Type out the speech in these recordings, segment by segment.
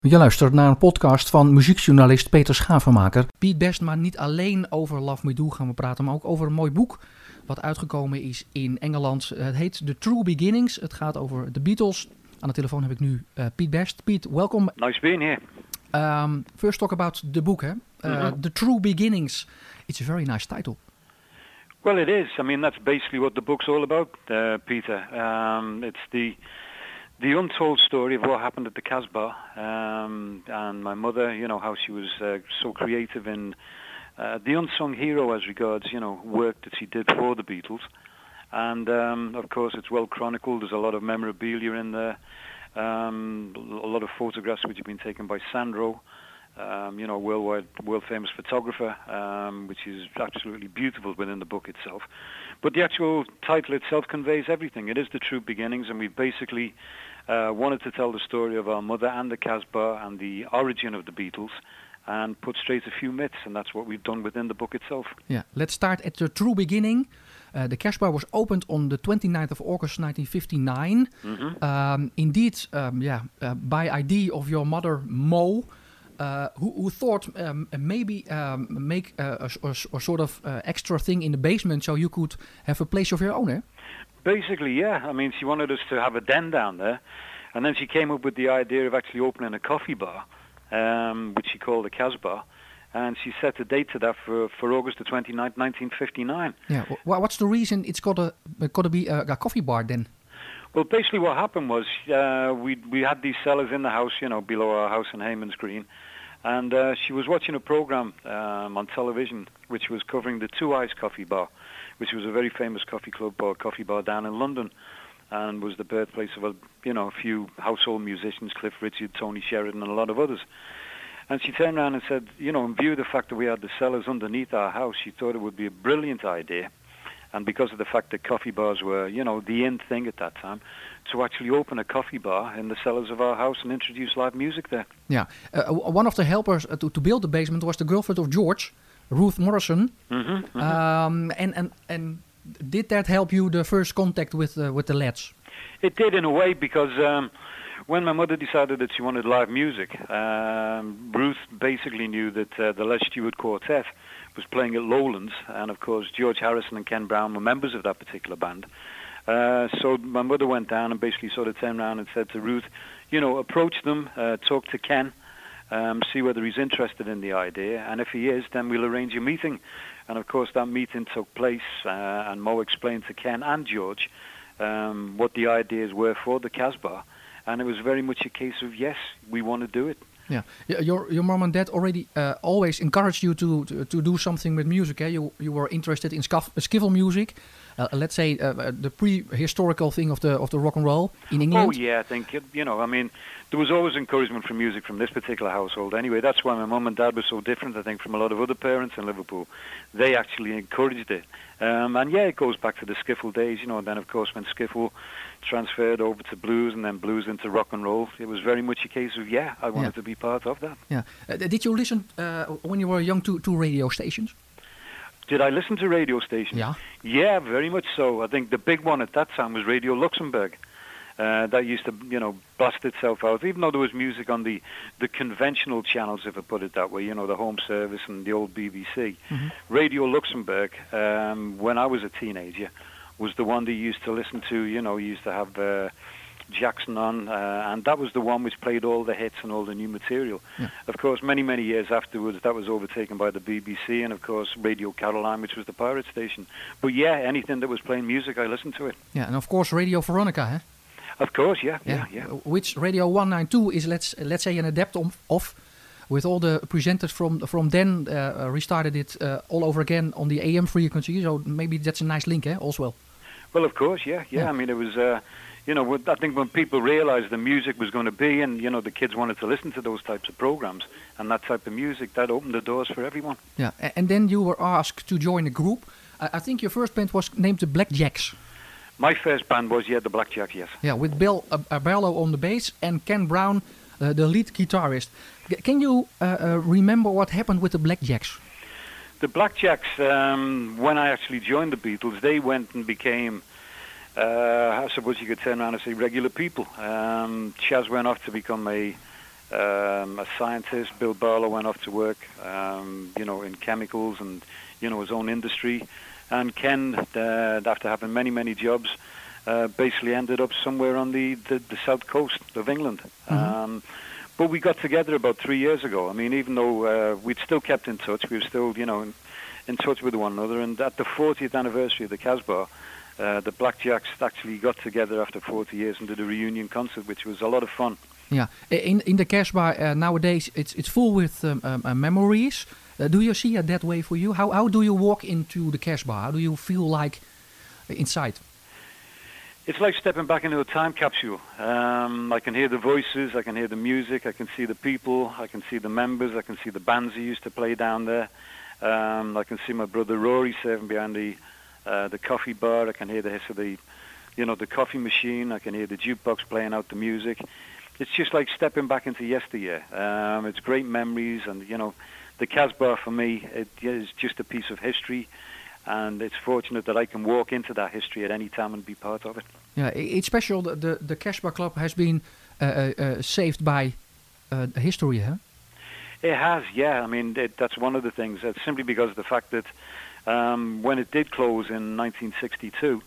Je luistert naar een podcast van muziekjournalist Peter Schavenmaker. Piet Best, maar niet alleen over Love Me Do gaan we praten, maar ook over een mooi boek wat uitgekomen is in Engeland. Het heet The True Beginnings. Het gaat over de Beatles. Aan de telefoon heb ik nu uh, Piet Best. Piet, welkom. Nice being here. Um, first talk about the book, hè? Uh, mm -hmm. The True Beginnings. It's a very nice title. Well, it is. I mean, that's basically what the book's all about, uh, Peter. Um, it's the the untold story of what happened at the Casbah um, and my mother, you know, how she was uh, so creative in uh, the unsung hero as regards, you know, work that she did for the Beatles. And um, of course, it's well chronicled. There's a lot of memorabilia in there, um, a lot of photographs which have been taken by Sandro, um, you know, worldwide, world famous photographer, um, which is absolutely beautiful within the book itself. But the actual title itself conveys everything. It is the true beginnings, and we basically uh, wanted to tell the story of our mother and the Casbah and the origin of the Beatles and put straight a few myths, and that's what we've done within the book itself. Yeah, let's start at the true beginning. Uh, the Casbah was opened on the 29th of August 1959. Mm-hmm. Um, indeed, um, yeah, uh, by idea of your mother Mo, uh, who, who, thought um, maybe um, make a, a, a, sort of uh, extra thing in the basement so you could have a place of your own, eh? Basically, yeah. I mean, she wanted us to have a den down there, and then she came up with the idea of actually opening a coffee bar, um, which she called the Casbah, and she set a date to that for, for August the 29th, 1959. Yeah. Well, what's the reason it's got to got to be a, a coffee bar then? Well, basically, what happened was uh, we we had these cellars in the house, you know, below our house in Hayman's Green, and uh, she was watching a program um, on television which was covering the 2i's Coffee Bar, which was a very famous coffee club or coffee bar down in London, and was the birthplace of a you know a few household musicians, Cliff Richard, Tony Sheridan, and a lot of others. And she turned around and said, you know, in view of the fact that we had the cellars underneath our house, she thought it would be a brilliant idea, and because of the fact that coffee bars were, you know, the in thing at that time, to actually open a coffee bar in the cellars of our house and introduce live music there. Yeah, uh, one of the helpers uh, to, to build the basement was the girlfriend of George, Ruth Morrison. Mm-hmm, mm-hmm. Um, and, and, and did that help you the first contact with, uh, with the lads? It did in a way because um, when my mother decided that she wanted live music, um, Ruth basically knew that uh, the Les Stewart Quartet was playing at Lowlands, and of course George Harrison and Ken Brown were members of that particular band. Uh, so my mother went down and basically sort of turned around and said to Ruth, you know, approach them, uh, talk to Ken, um, see whether he's interested in the idea, and if he is, then we'll arrange a meeting. And of course, that meeting took place, uh, and Mo explained to Ken and George um, what the ideas were for the Casbah, and it was very much a case of yes, we want to do it. Yeah, your your mom and dad already uh, always encouraged you to, to, to do something with music. Eh? You you were interested in skiffle music, uh, let's say uh, uh, the prehistorical thing of the of the rock and roll in England. Oh yeah, I think you know. I mean, there was always encouragement for music from this particular household. Anyway, that's why my mum and dad were so different. I think from a lot of other parents in Liverpool, they actually encouraged it. Um, and yeah, it goes back to the skiffle days, you know. And then of course when skiffle transferred over to blues and then blues into rock and roll, it was very much a case of yeah, I wanted yeah. to be part of that. Yeah. Uh, did you listen uh, when you were young to to radio stations? Did I listen to radio stations? Yeah. Yeah, very much so. I think the big one at that time was Radio Luxembourg. Uh, that used to, you know, blast itself out. Even though there was music on the the conventional channels, if I put it that way, you know, the Home Service and the old BBC. Mm-hmm. Radio Luxembourg, um, when I was a teenager, was the one that you used to listen to. You know, used to have. Uh, Jackson on, uh, and that was the one which played all the hits and all the new material. Yeah. Of course, many many years afterwards, that was overtaken by the BBC and of course Radio Caroline, which was the pirate station. But yeah, anything that was playing music, I listened to it. Yeah, and of course Radio Veronica, huh? Of course, yeah, yeah, yeah. yeah. Which Radio 192 is, let's let's say, an adapt of, with all the presenters from from then uh, restarted it uh, all over again on the AM frequency. So maybe that's a nice link, eh? Also well. Well, of course, yeah, yeah. yeah. I mean, it was. Uh, you know, I think when people realized the music was going to be, and you know, the kids wanted to listen to those types of programs and that type of music, that opened the doors for everyone. Yeah, and then you were asked to join a group. I think your first band was named the Blackjacks. My first band was yeah, the Blackjacks, yes. Yeah, with Bill Barlow on the bass and Ken Brown, uh, the lead guitarist. Can you uh, uh, remember what happened with the Blackjacks? The Blackjacks, um, when I actually joined the Beatles, they went and became uh, I suppose you could turn around and say regular people. Um, Chaz went off to become a um, a scientist. Bill Barlow went off to work, um, you know, in chemicals and you know his own industry. And Ken, uh, after having many many jobs, uh, basically ended up somewhere on the, the, the south coast of England. Mhm. Um, but we got together about three years ago. I mean, even though uh, we'd still kept in touch, we were still, you know, in, in touch with one another. And at the 40th anniversary of the Casbah, uh, the Blackjacks actually got together after 40 years and did a reunion concert, which was a lot of fun. Yeah, in in the Casbah uh, nowadays, it's it's full with um, um, uh, memories. Uh, do you see it that way for you? How how do you walk into the Casbah? How do you feel like inside? It's like stepping back into a time capsule. Um, I can hear the voices, I can hear the music, I can see the people, I can see the members, I can see the bands who used to play down there. Um, I can see my brother Rory serving behind the uh, the coffee bar. I can hear the hiss of the, you know, the coffee machine. I can hear the jukebox playing out the music. It's just like stepping back into yesteryear. Um, it's great memories, and you know, the Casbah for me it is just a piece of history, and it's fortunate that I can walk into that history at any time and be part of it. Yeah, it's special. that The the Casbah Club has been uh, uh, uh, saved by uh, history, huh? It has, yeah. I mean, it, that's one of the things. It's simply because of the fact that um, when it did close in 1962,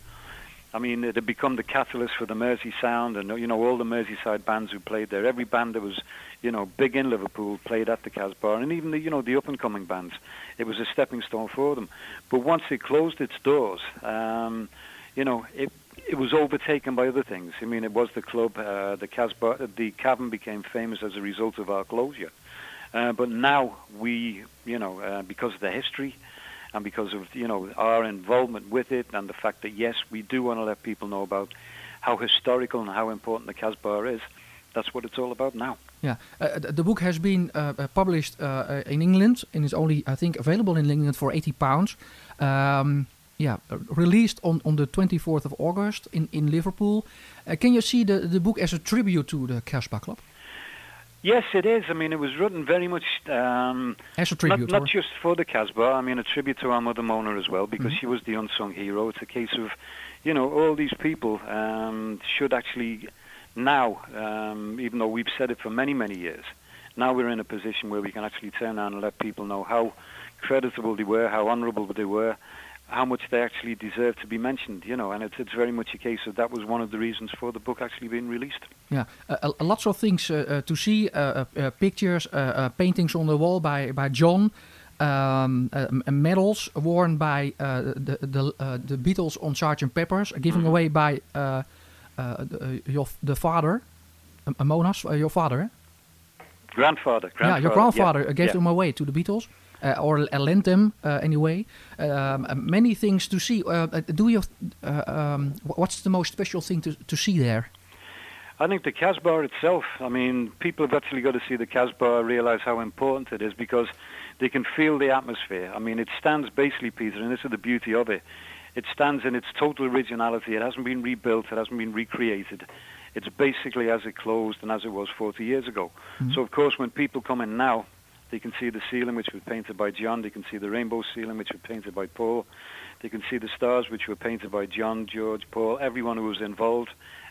I mean, it had become the catalyst for the Mersey sound, and you know all the Merseyside bands who played there. Every band that was, you know, big in Liverpool played at the Casbah, and even the you know the up and coming bands. It was a stepping stone for them. But once it closed its doors, um, you know, it it was overtaken by other things. I mean, it was the club, uh, the Casbah, the Cavern became famous as a result of our closure. Uh, but now we, you know, uh, because of the history and because of, you know, our involvement with it and the fact that, yes, we do want to let people know about how historical and how important the Casbah is, that's what it's all about now. Yeah, uh, the, book has been uh, uh, published uh, uh, in England and is only, I think, available in England for 80 pounds. Um, yeah, uh, released on, on the 24th of August in, in Liverpool. Can you see the, the book as a tribute to the Casbah Club? Yes, it is. I mean, it was written very much um, As a not, tribute, not or- just for the Casbah. I mean, a tribute to our mother Mona as well, because Mhm. she was the unsung hero. It's a case of, you know, all these people um, should actually now, um, even though we've said it for many, many years, now we're in a position where we can actually turn around and let people know how creditable they were, how honourable they were, how much they actually deserve to be mentioned. You know, and it's it's very much a case of that was one of the reasons for the book actually being released. Yeah, uh, lots of things uh, uh, to see. Uh, uh, uh, pictures, uh, uh, paintings on the wall by by John, um, uh, medals worn by uh, the the uh, the Beatles on Sgt. Pepper's, given Mhm. away by uh, uh, the, your the father, Mona's, uh, your father. eh? Grandfather, grandfather yeah, your grandfather uh, gave yeah. them away to the Beatles. Uh, or lent them uh, anyway. Um, uh, many things to see. Do you? Uh, um, what's the most special thing to, to see there? I think the Casbah itself, I mean, people have actually got to see the Casbah, realize how important it is because they can feel the atmosphere. I mean, it stands basically, Peter, and this is the beauty of it. It stands in its total originality. It hasn't been rebuilt. It hasn't been recreated. It's basically as it closed and as it was 40 years ago. Mhm. So, of course, when people come in now, they can see the ceiling, which was painted by John. They can see the rainbow ceiling, which was painted by Paul. They can see the stars, which were painted by John, George, Paul, everyone who was involved,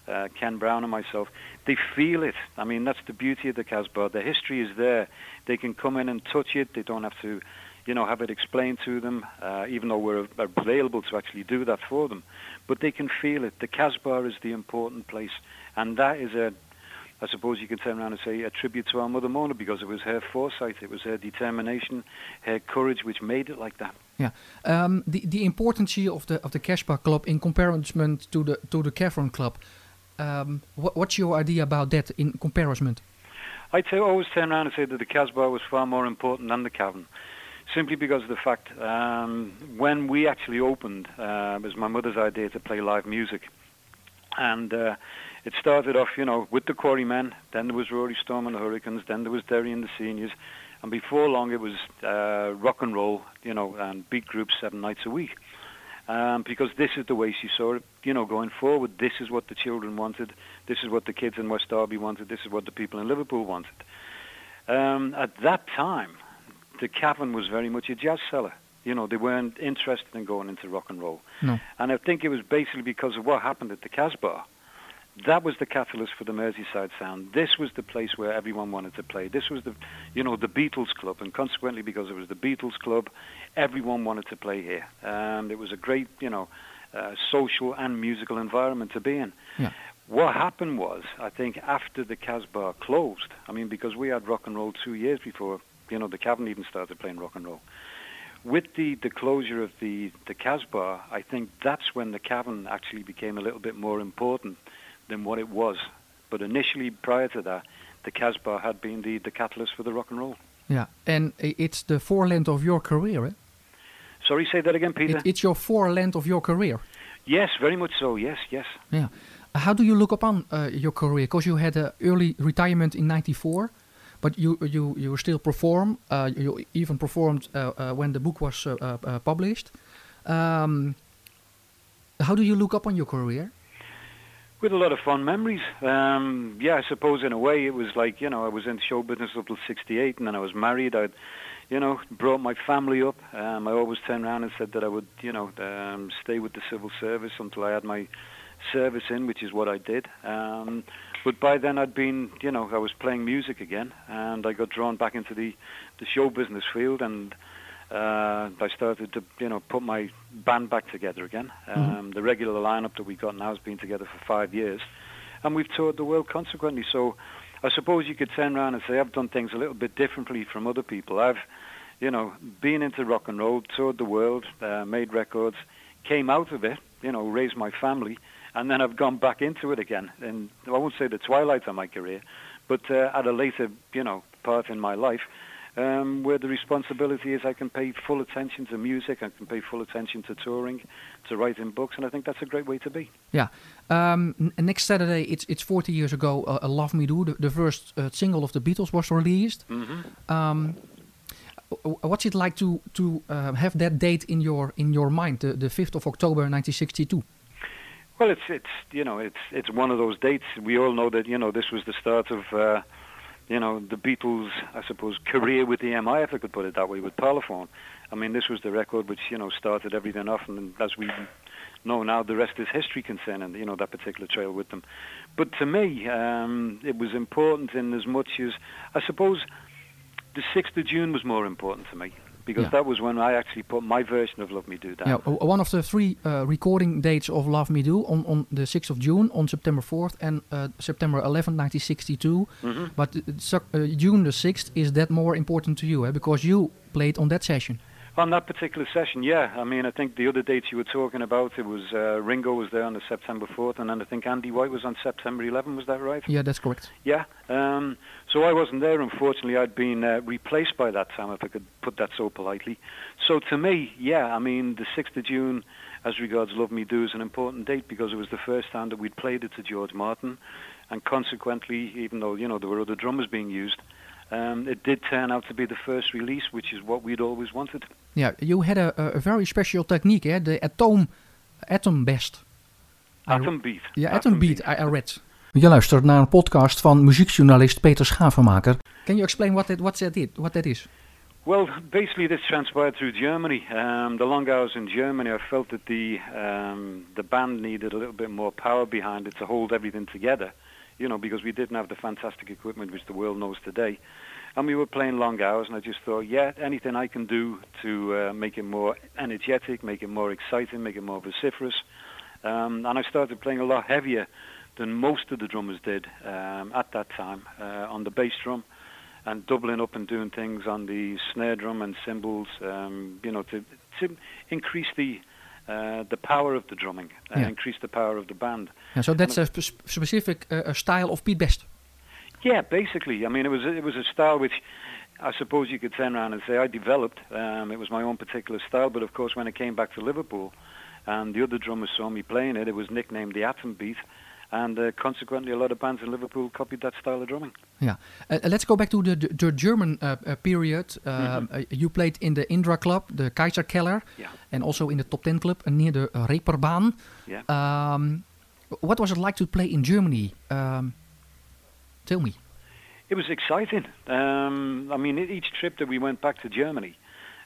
uh, Ken Brown and myself. They feel it. I mean, that's the beauty of the Casbah. The history is there. They can come in and touch it. They don't have to, you know, have it explained to them, uh, even though we're available to actually do that for them. But they can feel it. The Casbah is the important place. And that is a, I suppose you can turn around and say, a tribute to our mother Mona because it was her foresight, it was her determination, her courage which made it like that. Yeah, um, the the importance of the of the Casbah Club in comparison to the to the Cavern Club. Um, what, what's your idea about that in comparison? I'd say always turn around and say that the Casbah was far more important than the Cavern, simply because of the fact um, when we actually opened, uh, it was my mother's idea to play live music, and uh, it started off, you know, with the Quarrymen. Then there was Rory Storm and the Hurricanes. Then there was Derry and the Seniors, and before long it was uh, rock and roll, you know, and beat groups seven nights a week. Um, because this is the way she saw it, you know, going forward. This is what the children wanted. This is what the kids in West Derby wanted. This is what the people in Liverpool wanted. Um, at that time, the Cavern was very much a jazz cellar. You know, they weren't interested in going into rock and roll. No. And I think it was basically because of what happened at the Casbah. That was the catalyst for the Merseyside sound. This was the place where everyone wanted to play. This was the, you know, the Beatles club, and consequently, because it was the Beatles club, everyone wanted to play here. And it was a great, you know, uh, social and musical environment to be in. Yeah. What happened was, I think, after the Casbah closed, I mean, because we had rock and roll two years before, you know, the Cavern even started playing rock and roll. With the, the closure of the, the Casbah, I think that's when the Cavern actually became a little bit more important than what it was. But initially, prior to that, the Casbah had been the, the catalyst for the rock and roll. Yeah, and it's the foreland of your career. Eh? Sorry, say that again, Peter. It, it's your foreland of your career. yes, very much so. Yes, yes. Yeah. How do you look upon uh, your career? Because you had an early retirement in '94, but you you you still perform. Uh, you even performed uh, uh, when the book was uh, uh, uh, published. Um, how do you look upon your career? With a lot of fond memories. Um, yeah, I suppose in a way it was like, you know, I was in show business up till 68 and then I was married. I'd, you know, brought my family up. Um, I always turned around and said that I would, you know, um, stay with the civil service until I had my service in, which is what I did. Um, but by then I'd been, you know, I was playing music again and I got drawn back into the, the show business field and uh, I started to, you know, put my band back together again. Um, Mhm. The regular lineup that we got now has been together for five years, and we've toured the world consequently. So, I suppose you could turn around and say I've done things a little bit differently from other people. I've, you know, been into rock and roll, toured the world, uh, made records, came out of it, you know, raised my family, and then I've gone back into it again. And I won't say the twilight of my career, but uh, at a later, you know, part in my life, um, where the responsibility is I can pay full attention to music, I can pay full attention to touring, to writing books, and I think that's a great way to be. Yeah. Um, n- next Saturday, it's it's 40 years ago. Uh, Love Me Do, the, the first uh, single of the Beatles, was released. hmm Um, what's it like to to uh, have that date in your in your mind, the, the 5th of October, 1962? Well, it's it's you know it's it's one of those dates. We all know that you know this was the start of uh, you know the Beatles, I suppose, career with the EMI, if I could put it that way, with Parlophone. I mean, this was the record which you know started everything off, and as we know now, the rest is history concerning you know that particular trail with them. But to me, um, it was important in as much as I suppose the sixth of June was more important to me because Yeah. that was when I actually put my version of Love Me Do down. Yeah, one of the three uh, recording dates of Love Me Do on, on the 6th of June, on September 4th, and uh, September 11th, 1962. hmm But uh, uh, June the 6th, is that more important to you? Eh? Because you played on that session. On that particular session, yeah. I mean, I think the other dates you were talking about, it was uh, Ringo was there on the September 4th, and then I think Andy White was on September 11th. Was that right? Yeah, that's correct. Yeah. Um, so I wasn't there. Unfortunately, I'd been uh, replaced by that time, if I could put that so politely. So to me, yeah, I mean, the 6th of June, as regards Love Me Do, is an important date because it was the first time that we'd played it to George Martin, and consequently, even though you know there were other drummers being used, um, it did turn out to be the first release, which is what we'd always wanted. Yeah, you had a, a, a very special technique, eh? the atom, atom best. Atom Beat. Ja, Atom Beat, I, I read. Je luistert naar een podcast van muziekjournalist Peter Schavenmaker. Can you explain what that, what that, is, what that is? Well, basically, this transpired through Germany. Um, the long hours in Germany, I felt that the um, the band needed a little bit more power behind it to hold everything together. You know, because we didn't have the fantastic equipment which the world knows today, and we were playing long hours. And I just thought, yeah, anything I can do to uh, make it more energetic, make it more exciting, make it more vociferous. Um, and I started playing a lot heavier than most of the drummers did um, at that time uh, on the bass drum and doubling up and doing things on the snare drum and cymbals, um, you know, to to increase the uh, the power of the drumming, uh, Yeah. increase the power of the band. Yeah, so that's a spe- specific uh, uh, style of Pete Best. Yeah, basically. I mean, it was it was a style which I suppose you could turn around and say I developed. Um, it was my own particular style, but of course, when I came back to Liverpool, and the other drummers saw me playing it, it was nicknamed the Atom Beat, and uh, consequently, a lot of bands in Liverpool copied that style of drumming. Yeah. Uh, uh, let's go back to the the, German uh, uh, period. Uh, you played in the Indra Club, the Kaiserkeller, Yeah. and also in the Top Ten Club near the Reeperbahn. Yeah. Um, what was it like to play in Germany? Um, tell me. It was exciting. Um, I mean, each trip that we went back to Germany,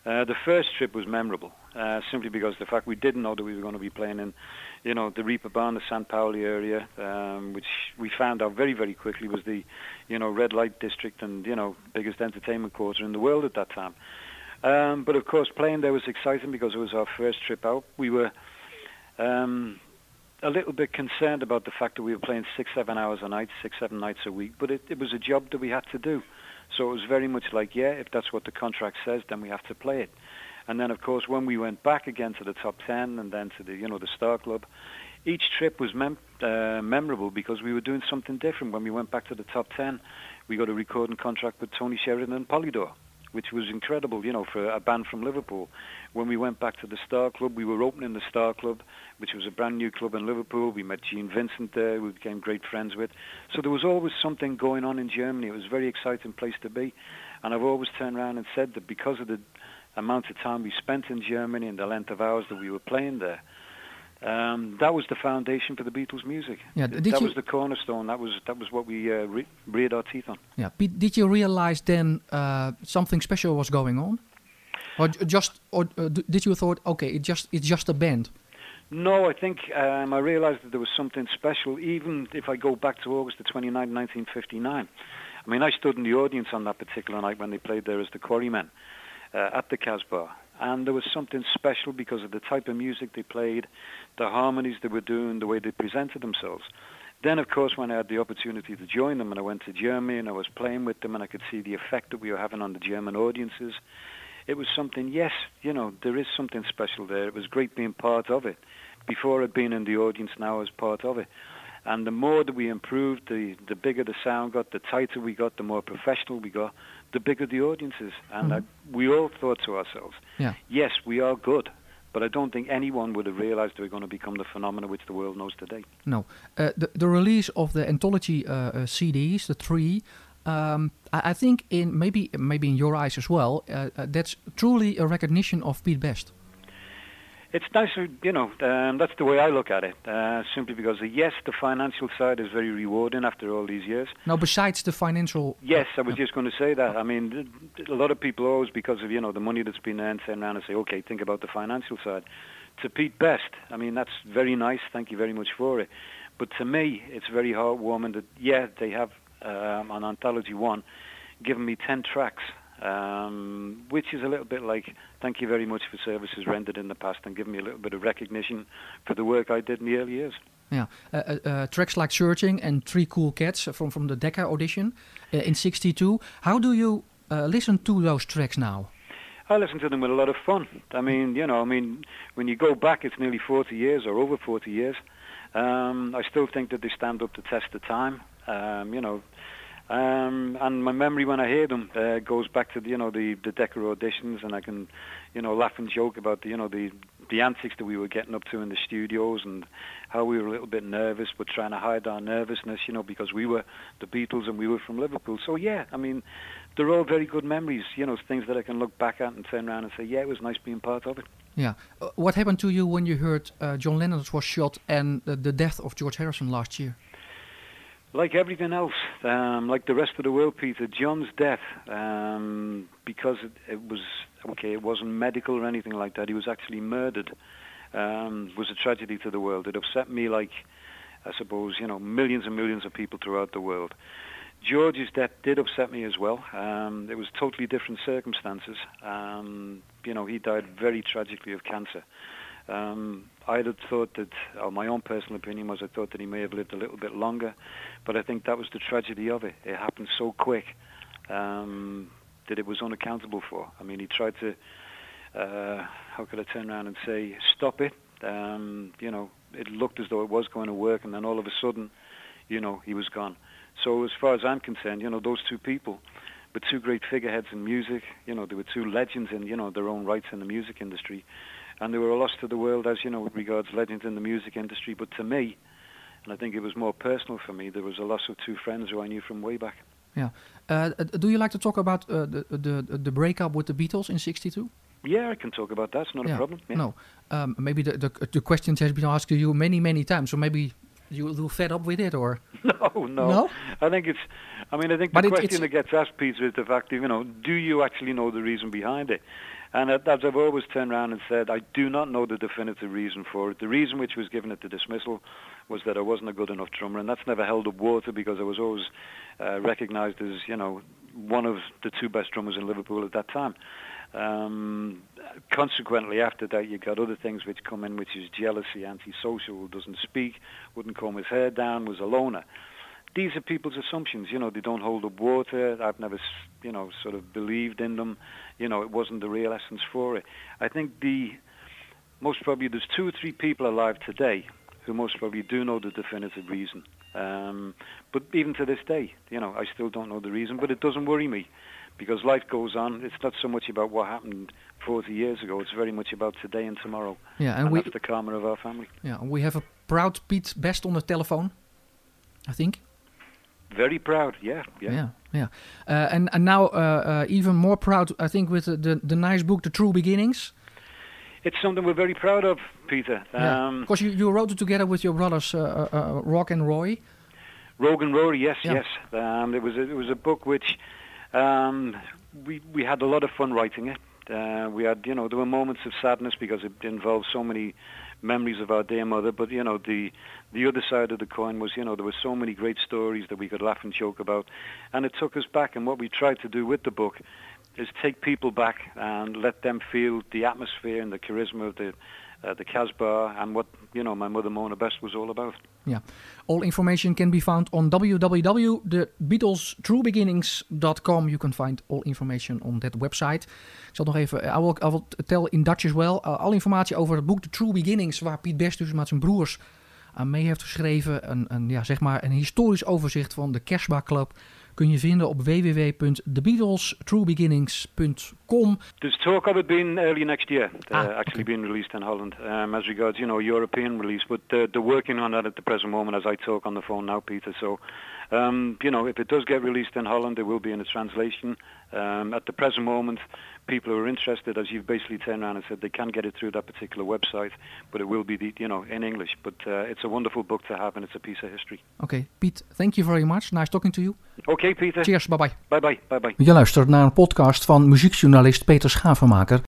Uh, the first trip was memorable, uh, simply because the fact we didn't know that we were going to be playing in, you know, the Reeperbahn, the San Pauli area, um, which we found out very, very quickly was the, you know, red light district and you know biggest entertainment quarter in the world at that time. Um, but of course, playing there was exciting because it was our first trip out. We were um, a little bit concerned about the fact that we were playing six, seven hours a night, six, seven nights a week, but it, it was a job that we had to do. So it was very much like, yeah, if that's what the contract says, then we have to play it. And then, of course, when we went back again to the top ten and then to the, you know, the Star Club, each trip was mem- uh, memorable because we were doing something different. When we went back to the top ten, we got a recording contract with Tony Sheridan and Polydor which was incredible, you know, for a band from Liverpool. When we went back to the Star Club, we were opening the Star Club, which was a brand new club in Liverpool. We met Gene Vincent there, we became great friends with. So there was always something going on in Germany. It was a very exciting place to be. And I've always turned around and said that because of the amount of time we spent in Germany and the length of hours that we were playing there, um, that was the foundation for the Beatles' music. Yeah, did that you, was the cornerstone. That was that was what we uh, re- reared our teeth on. Yeah. Did you realize then uh, something special was going on, or just, or uh, did you thought, okay, it just it's just a band? No, I think um, I realized that there was something special. Even if I go back to August the 29th, 1959. I mean, I stood in the audience on that particular night when they played there as the Quarrymen uh, at the Casbah and there was something special because of the type of music they played, the harmonies they were doing, the way they presented themselves. Then, of course, when I had the opportunity to join them and I went to Germany and I was playing with them and I could see the effect that we were having on the German audiences, it was something, yes, you know, there is something special there. It was great being part of it. Before I'd been in the audience, now I was part of it. And the more that we improved, the, the bigger the sound got, the tighter we got, the more professional we got, the bigger the audiences. And mm-hmm. I, we all thought to ourselves, yeah. yes, we are good. But I don't think anyone would have realized we're going to become the phenomenon which the world knows today. No. Uh, the, the release of the anthology uh, uh, CDs, the three, um, I, I, think in maybe maybe in your eyes as well, uh, uh, that's truly a recognition of Pete Best it's nice, you know, um, that's the way I look at it. Uh, simply because, uh, yes, the financial side is very rewarding after all these years. Now, besides the financial. Yes, I was just going to say that. I mean, a lot of people always, because of you know the money that's been earned, turn around and say, okay, think about the financial side. To Pete Best, I mean, that's very nice. Thank you very much for it. But to me, it's very heartwarming that yeah, they have um, on Anthology One given me ten tracks um, which is a little bit like thank you very much for services rendered in the past and give me a little bit of recognition for the work I did in the early years. Yeah, uh, uh, uh tracks like Searching and Three Cool Cats from, from the Decca audition uh, in 62. How do you uh, listen to those tracks now? I listen to them with a lot of fun. I mean, you know, I mean, when you go back, it's nearly 40 years or over 40 years. Um, I still think that they stand up to test of time. Um, you know, um, and my memory when I hear them uh, goes back to the, you know the the Decca auditions, and I can, you know, laugh and joke about the you know the the antics that we were getting up to in the studios and how we were a little bit nervous, but trying to hide our nervousness, you know, because we were the Beatles and we were from Liverpool. So yeah, I mean, they're all very good memories, you know, things that I can look back at and turn around and say, yeah, it was nice being part of it. Yeah. Uh, what happened to you when you heard uh, John Lennon was shot and uh, the death of George Harrison last year? Like everything else, um, like the rest of the world, Peter, John's death, um, because it, it, was okay, it wasn't medical or anything like that. He was actually murdered. Um, was a tragedy to the world. It upset me, like I suppose you know, millions and millions of people throughout the world. George's death did upset me as well. Um, it was totally different circumstances. Um, you know, he died very tragically of cancer. Um, I had thought that, or my own personal opinion was, I thought that he may have lived a little bit longer, but I think that was the tragedy of it. It happened so quick um, that it was unaccountable for. I mean, he tried to, uh, how could I turn around and say, stop it? Um, you know, it looked as though it was going to work, and then all of a sudden, you know, he was gone. So as far as I'm concerned, you know, those two people were two great figureheads in music. You know, they were two legends in, you know, their own rights in the music industry and they were a loss to the world, as you know, with regards legends in the music industry. But to me, and I think it was more personal for me, there was a loss of two friends who I knew from way back. Yeah. Uh, do you like to talk about uh, the, the the breakup with the Beatles in '62? Yeah, I can talk about that. It's not yeah. a problem. Yeah. No, um, maybe the, the the question has been asked to you many many times, so maybe you will fed up with it, or no, no, no. I think it's. I mean, I think the but question it, that gets asked, Peter, is the fact that you know, do you actually know the reason behind it? And as I've always turned around and said, I do not know the definitive reason for it. The reason which was given at the dismissal was that I wasn't a good enough drummer, and that's never held up water because I was always uh, recognised as, you know, one of the two best drummers in Liverpool at that time. Um, consequently, after that, you got other things which come in, which is jealousy, antisocial, doesn't speak, wouldn't comb his hair down, was a loner. These are people's assumptions. You know, they don't hold up water. I've never, you know, sort of believed in them. You know, it wasn't the real essence for it. I think the most probably there's two or three people alive today who most probably do know the definitive reason. Um, but even to this day, you know, I still don't know the reason. But it doesn't worry me because life goes on. It's not so much about what happened 40 years ago. It's very much about today and tomorrow. Yeah, and, we that's the karma of our family. Yeah, we have a proud Piet Best on the telephone, I think. Very proud, yeah, yeah, yeah, yeah. Uh, and and now uh, uh, even more proud, I think, with the, the, the nice book, The True Beginnings. It's something we're very proud of, Peter. Yeah. Um, because you, you wrote it together with your brothers, uh, uh, uh, Rock and Roy. Roag and Rory, yes, Yeah. yes. Um, it was a, it was a book which um, we we had a lot of fun writing it. Uh, we had, you know, there were moments of sadness because it involved so many memories of our dear mother. But you know, the the other side of the coin was, you know, there were so many great stories that we could laugh and joke about, and it took us back. And what we tried to do with the book is take people back and let them feel the atmosphere and the charisma of the uh, the Casbah and what you know my mother Mona Best was all about. Yeah. All information can be found on www.thebeatlestruebeginnings.com. You can find all information on that website. Ik zal nog even, I will, I will tell in Dutch as well. Uh, alle informatie over het boek The True Beginnings, waar Piet Best dus met zijn broers aan mee heeft geschreven. Een, een, ja, zeg maar een historisch overzicht van de Kersba Club kun je vinden op www.thebeatlestruebeginnings.com. There's talk of it being early next year, uh, Ah, actually okay. being released in Holland, um, as regards you know European release. But uh, they're working on that at the present moment as I talk on the phone now, Peter. So, um, you know, if it does get released in Holland, there will be in a translation. Um, at the present moment, people who are interested, as you've basically turned around and said, they can get it through that particular website, but it will be, the, you know, in English. But uh, it's a wonderful book to have, and it's a piece of history. Okay, Piet, thank you very much. Nice talking to you. Okay, Peter. Cheers, bye bye. Bye bye. Bye bye. Je luistert naar een podcast van muziekjournalist Peter Schavenmaker.